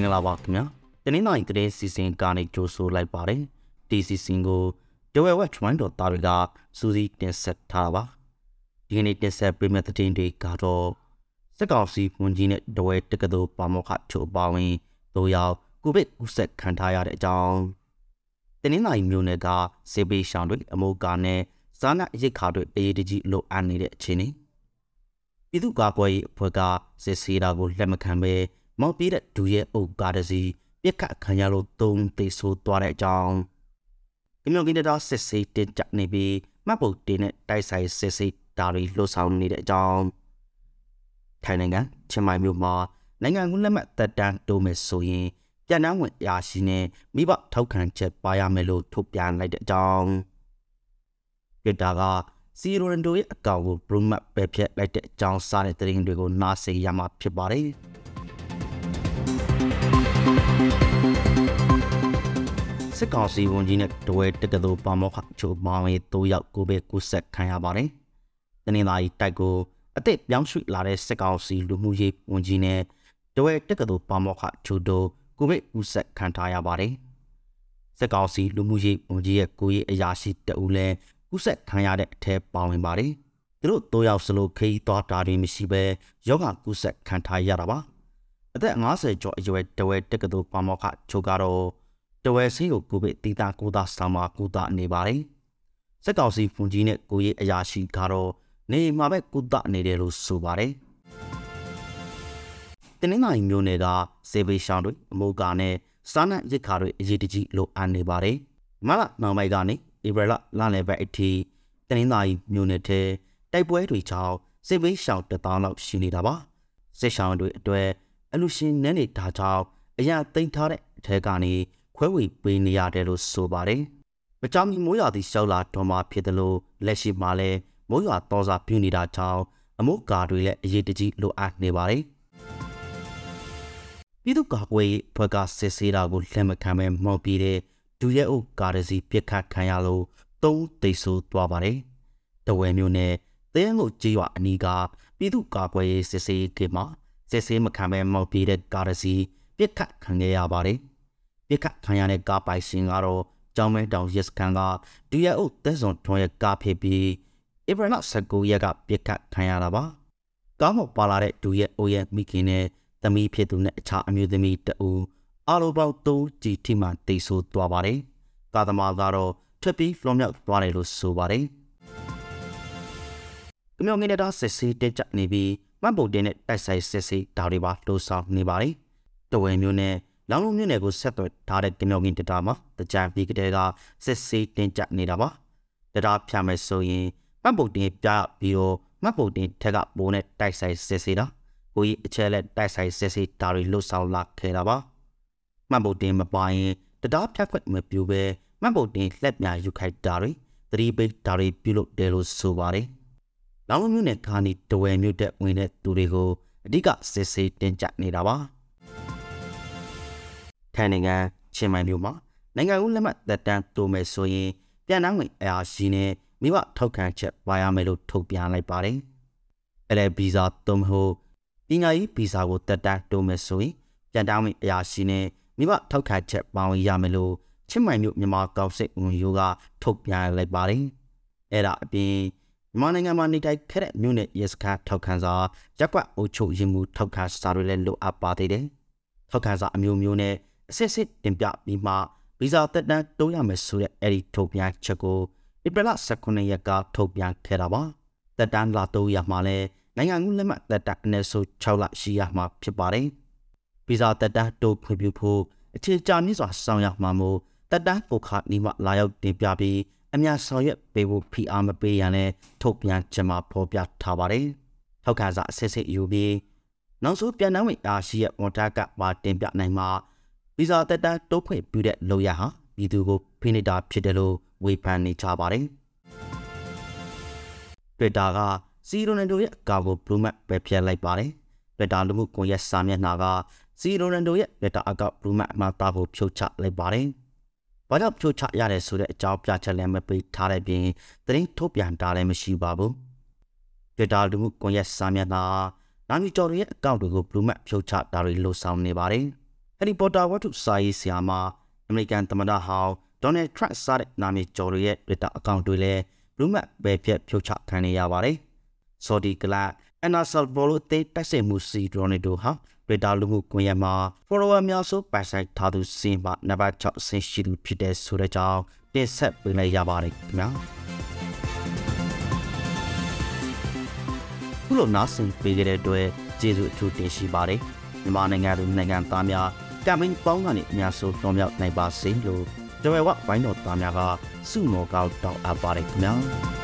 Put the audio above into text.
္ဂလာပါခင်ဗျာတနင်္လာရီတရေစီစဉ်ကနေကြိုဆိုလိုက်ပါတယ်ဒီစီစဉ်ကိုဒဝဲဝက်ချွိုင်းတော်သားတွေကစူးစီးတင်ဆက်ထားပါဒီကနေ့တင်ဆက်ပေးမယ့်သတင်းတွေကတော့စက်ကောင်စီဝန်ကြီးနဲ့ဒဝဲတက္ကသိုလ်ပါမောက္ခချို့ပါဝင်တို့ရောက်ကိုဗစ်ကူးစက်ခံထားရတဲ့အကြောင်းတနင်္လာရီမြို့နယ်ကစေဘေးရှောင်းတွေအမိုးကာနဲ့စားနပ်ရိတ်ခါတွေအေးတကြီးလိုအပ်နေတဲ့အခြေအနေပြည်သူ့ကာကွယ်ရေးအဖွဲ့ကစစ်ဆေးတာကိုလက်မခံဘဲ မောက်ပြေးတဲ့ဒူရဲ့အုပ်ကားတစ်စီးပြက်ခတ်ခံရလို့သုံးသိဆိုးသွားတဲ့အကြောင်းကမျိုးကင်းတာစစ်ဆေးတင်ကြနေပြီးမှတ်ပုတ်တင်တဲ့တိုက်ဆိုင်စစ်ဆေးတာတွေလှုပ်ဆောင်နေတဲ့အကြောင်းထိုင်နိုင်ငံချင်းမိုင်မြို့မှာနိုင်ငံကူးလက်မှတ်တက်တန်းတိုးမယ်ဆိုရင်ပြန်နှံဝင်ရာရှိနဲ့မိဘထောက်ခံချက်ပါရမယ်လို့ထုတ်ပြန်လိုက်တဲ့အကြောင်းပြတာကစီရိုရန်ဒိုရဲ့အကောင့်ကိုဘရူမတ်ပဲဖြတ်လိုက်တဲ့အကြောင်းစားတဲ့သတင်းတွေကိုနားဆင်ရမှာဖြစ်ပါတယ်။ စစ်ကောင်စီဝန်ကြီးနဲ့တဝဲတက္ကသိုလ်ပါမောက္ခချိုမောင်ရေး၃ယောက်ကိုပဲကူးဆက်ခံရပါတယ်။တနင်္လာရီတိုက်ကိုအသက်ပြောင်းရွှေ့လာတဲ့စစ်ကောင်စီလူမှုရေးဝန်ကြီးနဲ့တဝဲတက္ကသိုလ်ပါမောက္ခချိုတို့ကိုပဲကူးဆက်ခံထားရပါတယ်။စစ်ကောင်စီလူမှုရေးဝန်ကြီးရဲ့ကိုရေးအရာရှိတအူလဲကူးဆက်ခံရတဲ့အထက်ပါဝင်ပါတယ်။သူတို့၃ယောက်စလုံးခိသွားတာတွေမရှိဘဲယောဂကူးဆက်ခံထားရတာပါ။ အသက်50ကျော်အရွယ်တဝဲတက္ကသိုလ်ပါမောက္ခချိုကတော့တဝဲဆေးကိုကိုဗစ်တီတာကိုသာဆောင်မှာကုသနေပါတယ်။စက်ကောင်စီဖွန်ကြီးနဲ့ကိုရေးအရာရှိကတော့နေမှာပဲကုသနေတယ်လို့ဆိုပါတယ်။တင်းနှင်းမျိုးနယ်ကစေဘေးရှောင်းတွေအမိုးကာနဲ့စားနပ်ရစ်ခါတွေအရေးတကြီးလိုအပ်နေပါတယ်။မလနောင်မိုက်ကနေဧပြီလလလယ်ဘက်အထိတင်းနှင်းမျိုးနယ်ထဲတိုက်ပွဲတွေကြောင့်စေဘေးရှောင်းတပေါင်းလောက်ရှိနေတာပါ။စစ်ရှောင်းတွေအတွက် အလူရှင်နန်းနေတာကြောင့်အရာသိမ်းထားတဲ့အထက်ကနေခွဲဝေပေးနေရတယ်လို့ဆိုပါတယ်။မကြောင်မီမိုးရွာသည့်ရှောက်လာတော်မှာဖြစ်တယ်လို့လက်ရှိမှာလည်းမိုးရွာတော်စာပြနေတာကြောင့်အမိုးကာတွေလည်းအရေးတကြီးလိုအပ်နေပါတယ်။ပြည်သူ့ကာကွယ်ရေးဖွဲ့ကစစ်ဆေးတာကိုလက်မခံပဲမော်ပြီးတဲ့ဒူရဲအုပ်ကားစီပြစ်ခတ်ခံရလို့သုံးသိဆိုးသွားပါတယ်။တဝဲမျိုးနဲ့သဲငုတ်ကြေးရွာအနီးကပြည်သူ့ကာကွယ်ရေးစစ်ဆေးကိမှာ စစ်ဆေးမခံပဲမော်ပြီးတဲ့ကားစီပြစ်ခတ်ခံရပါတယ်။ပြစ်ခတ်ခံရတဲ့ကားပိုင်ရှင်ကတော့ကျောင်းမဲတောင်ရက်စခန်းကဒူရအုပ်သက်စွန်ထွန်ရဲ့ကားဖြစ်ပြီးဧပြီလ19ရက်ကပြစ်ခတ်ခံရတာပါကားမောက်ပါလာတဲ့ဒူရဲ့အိုရဲ့မိခင်နဲ့သမီးဖြစ်သူနဲ့အခြားအမျိုးသမီးတအူအားလုံးပေါင်း3ကြီးထိမှတိတ်ဆိုးသွားပါတယ်ကားသမားကတော့ထွက်ပြီးလွန်မြောက်သွားတယ်လို့ဆိုပါတယ်ကမြောင်ငင်းတဲ့ဆက်စီတက်ကြနေပြီး မှတ်ပုံတင်တဲ့တိုက်ဆိုင်ဆက်စီဒါတွေပါလှုပ်ဆောင်နေပါတယ်တဝဲမျိုးနဲ့လောင်လုံးမြို့နယ်ကိုဆက်သွယ်ထားတဲ့ကမြောင်ကင်းတတာမှာတကြံပြီးကတဲ့ကစစ်ဆေးတင်ကြနေတာပါတတာဖြာမယ်ဆိုရင်မှတ်ပုံတင်ပြပြီးတော့မှတ်ပုံတင်ထက်ကပိုးနဲ့တိုက်ဆိုင်စစ်ဆေးတာကိုကြီးအချက်လက်တိုက်ဆိုင်စစ်ဆေးတာတွေလှုပ်ဆောင်လာခဲ့တာပါမှတ်ပုံတင်မပိုင်ရင်တတာဖြတ်ခွက်မပြူပဲမှတ်ပုံတင်လက်မြယူခိုက်တာတွေသတိပိတ်တာတွေပြုလုပ်တယ်လို့ဆိုပါတယ် လောင်လုံးမြို့နယ်ခါနီတဝဲမြို့တဲ့ဝင်တဲ့သူတွေကိုအဓိကစစ်ဆေးတင်ကြနေတာပါထိုင်းနိုင်ငံချင်းမိုင်မြို့မှာနိုင်ငံဦးလက်မှတ်သက်တမ်းတိုးမယ်ဆိုရင်ပြန်နှောင်းဝင်အရာရှိနဲ့မိဘထောက်ခံချက်ပါရမယ်လို့ထုတ်ပြန်လိုက်ပါတယ်။အဲ့ဒီဗီဇာသုံးဖို့ပညာရေးဗီဇာကိုသက်တမ်းတိုးမယ်ဆိုရင်ပြန်တောင်းဝင်အရာရှိနဲ့မိဘထောက်ခံချက်ပါဝင်ရမယ်လို့ချင်းမိုင်မြို့မြန်မာကောင်စစ်ဝန်ယိုကထုတ်ပြန်လိုက်ပါတယ်။အဲ့ဒါအပြင် မြန်မာနိုင်ငံမှာနေထိုင်ခဲ့တဲ့မြို့နယ်ရဲစခန်းထောက်ခံစာရပ်ကွက်အုပ်ချုပ်ရေးမှူးထောက်ခံစာတွေလည်းလိုအပ်ပါသေးတယ်။ထောက်ခံစာအမျိုးမျိုးနဲ့အစစ်စစ်တင်ပြပြီးမှဗီဇာတက်တန်းတိုးရမယ်ဆိုတဲ့အဲ့ဒီထုတ်ပြန်ချက်ကိုဧပြီလ18ရက်ကထုတ်ပြန်ခဲ့တာပါတက်တန်းလာတိုးရမှာလဲနိုင်ငံကူးလက်မှတ်တက်တန်းအနည်းဆုံး6လရှိရမှာဖြစ်ပါတယ်ဗီဇာတက်တန်းတိုးခွင့်ပြုဖို့အခြေချမြင့်စွာဆောင်ရမှာမို့တက်တန်းပိုခါနီမလာရောက်တင်ပြပြီး အများဆောင်ရွက်ပေးဖို့ဖိအားမပေးရန်လည်းထုတ်ပြန်ချက်မှာဖော်ပြထားပါတယ်ထောက်ခံစာအစစ်စစ်ယူပြီးနောက်ဆုံးပြန်နှံဝင်အားရှိရဲ့ဝန်ထမ်းကပါတင်ပြနိုင်မှာဗီဇာတက်တန်းတိုးဖွင့်ပြုတဲ့လုပ်ရဟာပြည်သူကိုဖိနှိပ်တာဖြစ်တယ်လို့ဝေဖန်နေကြပါတယ်။ Twitter ကစီရိုနန်ဒိုရဲ့အကာကိုဘလူးမတ်ပဲဖျက်လိုက်ပါတယ်။ Twitter လူမှုကွန်ရက်စာမျက်နှာကစီရိုနန်ဒိုရဲ့ Twitter အကောင့်ဘလူးမတ်အမှားသားကိုဖြုတ်ချလိုက်ပါတယ်။ ဘာကြောင့်ဖြုတ်ချရတယ်ဆိုတဲ့အကြောင်းပြချက်လည်းမပေးထားတဲ့ပြင်သတင်းထုတ်ပြန်တာလည်းမရှိပါဘူး။ Twitter လူမှုကွန်ရက်စာမျက်နှာနာမီကျော်ရဲ့အကောင့်တွေကိုဘလူးမတ်ဖြုတ်ချတာတွေလှုပ်ဆောင်နေပါတယ်။ Harry Potter ဝတ္ထုစာရေးဆရာမအမေရိကန်သမ္မတဟောင်း Donald Trump စတဲ့နာမည်ကျော်တွေရဲ့ Twitter account တွေလည်းလူမှတ်ပဲဖြတ်ဖြုတ်ချခံနေရပါတယ်။ Saudi ကလပ်အနာဆယ်ဘောလိုတေးတိုက်စစ်မှုစီဒရိုနီတိုဟာ Twitter လူမှုကွန်ရက်မှာ follower များစုပိုင်ဆိုင်ထားသူစင်ပါနံပါတ်6ဆင်းရှိသူဖြစ်တဲ့ဆိုတဲ့ကြောင်းတင်ဆက်ပေးလိုက်ရပါတယ်ခင်ဗျာခုလိုနားဆင်ပေးကြတဲ့အတွက်ကျေးဇူးအထူးတင်ရှိပါတယ်မြန်မာနိုင်ငံသူနိုင်ငံသားများကမင်းပေါင်းကနေအများဆုံးတော်မြောက်နိုင်ပါစေလို့ကြွယ်ဝဝိုင်းတော်သားများကစုမော်ကောက်တောင်းအပ်ပါတယ်ခင်ဗျာ